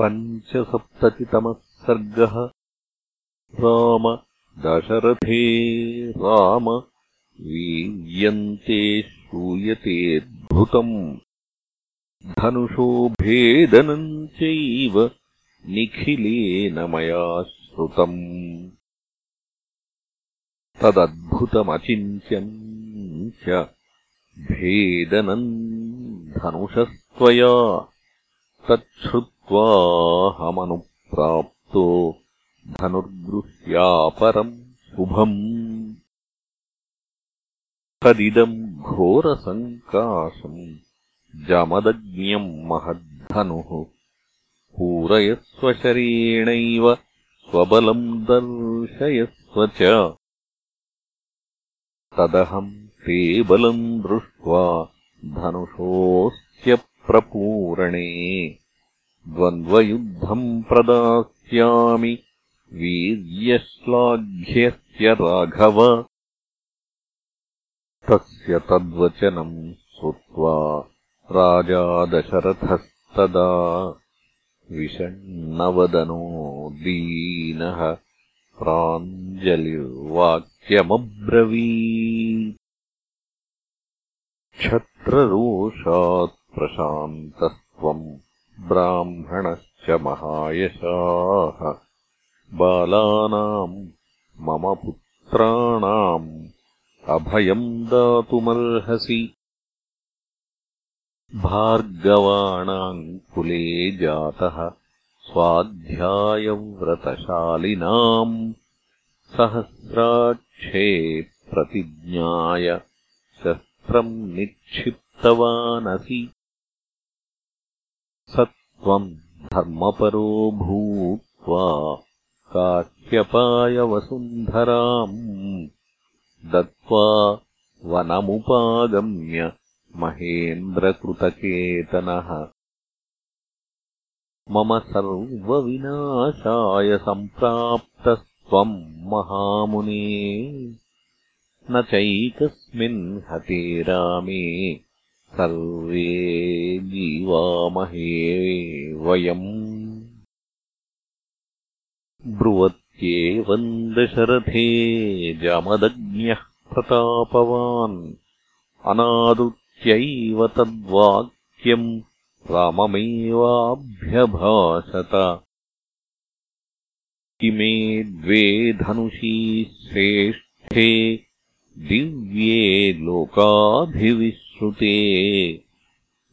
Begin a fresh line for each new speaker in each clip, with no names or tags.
पञ्चसप्ततितमः सर्गः। राम दशरथे राम वीर्यन्ते श्रूयतेऽद्भुतम् धनुषो भेदनम् चैव निखिलेन मया श्रुतम्। तदद्भुतमचिन्त्यम् च भेदनम् धनुषस्त्वया तच्छ्रुत्वाहमनुप्राप्तो धनुर्गृह्यापरम् शुभम्। तदिदम् घोरसङ्काशम् जमदज्ञम् महद्धनुः। पूरयस्वशरेणैव स्वबलम् दर्शयस्व च। तदहम् ते बलम् दृष्ट्वा धनुषोऽस्य प्रपूरणे द्वन्द्वयुद्धम् प्रदास्यामि। वीर्यश्लाघ्यस्य राघव। तस्य तद्वचनम् श्रुत्वा राजा दशरथस्तदा विषण्णवदनो दीनः। प्राञ्जलिर्वाक्यमब्रवी क्षत्ररोषात् प्रशान्तस्त्वम् ब्राह्मणश्च महायशाः। बालानाम् मम पुत्राणाम् अभयम् दातुमर्हसि। भार्गवाणाम् कुले जातः स्वाध्यायव्रतशालिनाम्। सहस्राक्षे प्रतिज्ञाय शस्त्रम् निक्षिप्तवानसि स त्वम् धर्मपरो भूत्वा काश्यपायवसुन्धराम् दत्त्वा वनमुपागम्य महेन्द्रकृतकेतनः। मम सर्वविनाशाय सम्प्राप्तस्त्वम् महामुने। न चैकस्मिन् हते रामे सर्वे जीवामहे वयम् ब्रुवत्येवम् दशरथे जमदज्ञः प्रतापवान्। अनादृत्यैव तद्वाक्यम् राममेवाभ्यभाषत इमे द्वे धनुषी श्रेष्ठे दिव्ये लोकाभिविश्रुते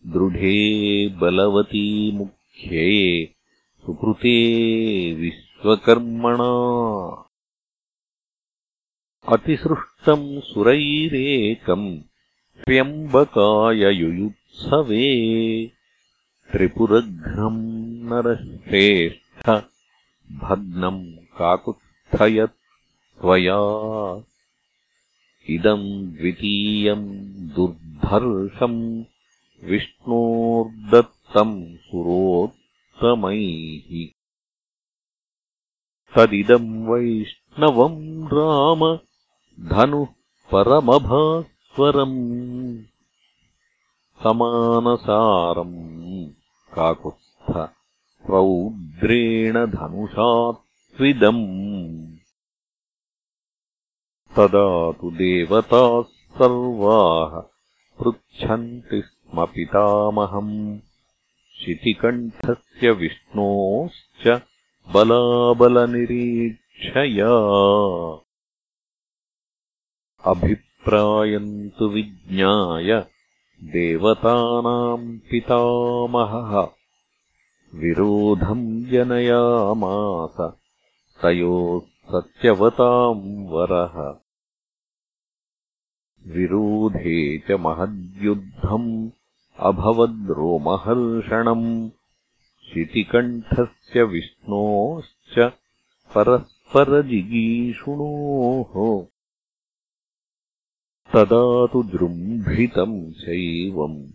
दृढे बलवती मुख्ये सुकृते विश्वकर्मणा। अतिसृष्टम् सुरैरेकम् त्र्यम्बकाय युयुत्सवे त्रिपुरघ्नम् नरश्रेष्ठ भग्नम् काकुत्थयत् त्वया। इदम् द्वितीयम् दुर्धर्षम् विष्णोर्दत्तम् सुरोत्तमैः। तदिदम् वैष्णवम् राम धनुः परमभास्वरम्। समानसारम् काकुत्स्थ रौद्रेण धनुषात्विदम् तदा तु देवताः सर्वाः पृच्छन्ति स्म पितामहम् शितिकण्ठस्य विष्णोश्च बलाबलनिरीक्षया। अभिप्रायम् तु विज्ञाय देवतानाम् पितामहः। विरोधम् जनयामास। तयोः सत्यवताम् वरः विरोधे च महद्युद्धम् अभवद्रोमहर्षणम् शितिकण्ठस्य विष्णोश्च परस्परजिगीषुणोः। तदा तु जृम्भितम् शैवम्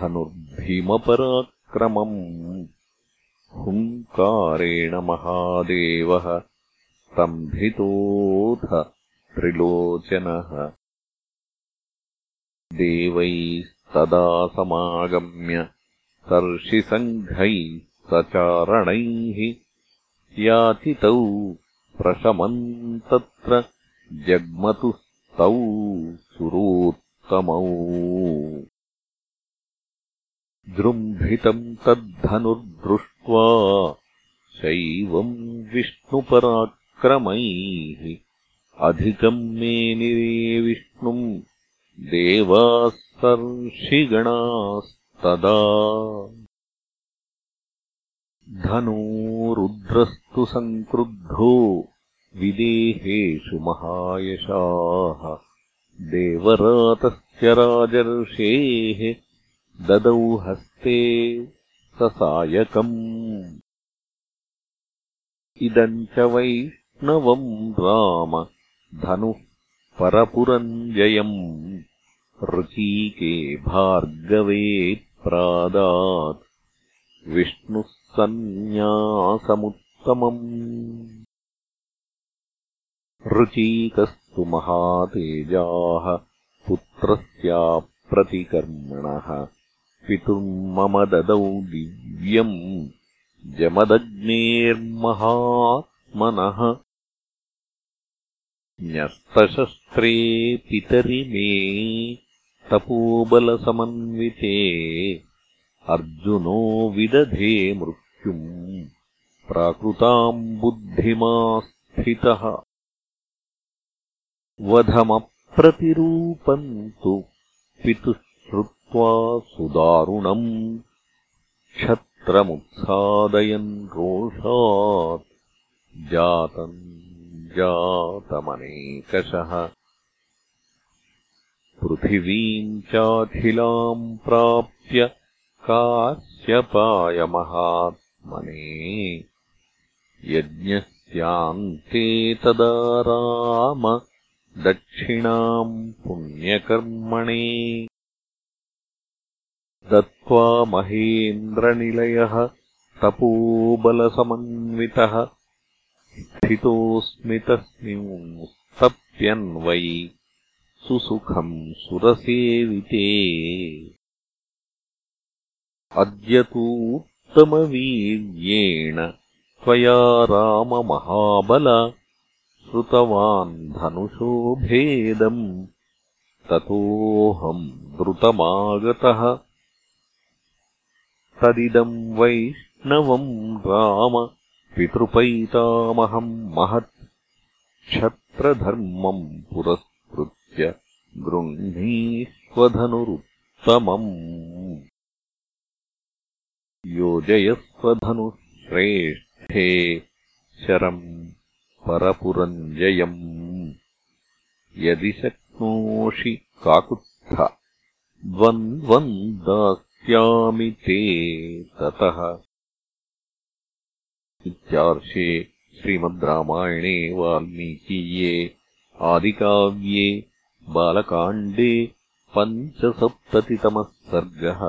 धनुर्भीमपराक्रमम्। हुङ्कारेण महादेवः स्तम्भितोऽथ त्रिलोचनः देवैस्तदा समागम्य तर्षिसङ्घैः सचारणैः याचितौ प्रशमन् तत्र जग्मतुस्तौ सुरोत्तमौ। दृम्भितम् तद्धनुर्दृष्ट्वा शैवम् विष्णुपराक्रमैः अधिकम् मेनिरे विष्णुम् देवाः सर्षिगणास्तदा धनोरुद्रस्तु सङ्क्रुद्धो विदेहेषु महायशाः। देवरातस्य राजर्षेः ददौ हस्ते ससायकम्। इदम् च वैष्णवम् राम धनुः परपुरञ्जयम्। ऋचीके भार्गवे प्रादात्। विष्णुः सन्न्यासमुत्तमम्। ऋचीकस्तु महातेजाः पुत्रस्याप्रतिकर्मणः पितुर्मम ददौ दिव्यम्। जमदग्नेर्महात्मनः न्यस्तशस्त्रे पितरि मे तपोबलसमन्विते। अर्जुनो विदधे मृत्युम् प्राकृताम् बुद्धिमास्थितः। वधमप्रतिरूपम् तु पितुः श्रुत्वा सुदारुणम् क्षत्रमुत्सादयन् रोषात्। जातम् जातमनेकषः पृथिवीम् चाखिलाम् प्राप्य काश्यपायमहात्मने यज्ञस्यान्ते तदा राम दक्षिणाम् पुण्यकर्मणे। दत्त्वा महेन्द्रनिलयः तपोबलसमन्वितः स्थितोऽस्मि वै सुसुखम् सुरसेविते। अद्य तूत्तमवीर्येण त्वया राममहाबल श्रुतवान् धनुषो भेदम् ततोऽहम् द्रुतमागतः। तदिदम् वैष्णवम् राम पितृपैतामहम् महत् क्षत्रधर्मम् पुरस्कृत्य गृह्णीष्वधनुरुत्तमम् योजयस्वधनुः श्रेष्ठे शरम् परपुरञ्जयम्। यदि शक्नोषि काकुत्थ द्वन्द्वम् दास्यामि ते ततः इत्यार्षे श्रीमद् रामायणे वाल्मीकीये आदिकाव्ये बालकाण्डे पञ्चसप्ततितमः सर्गः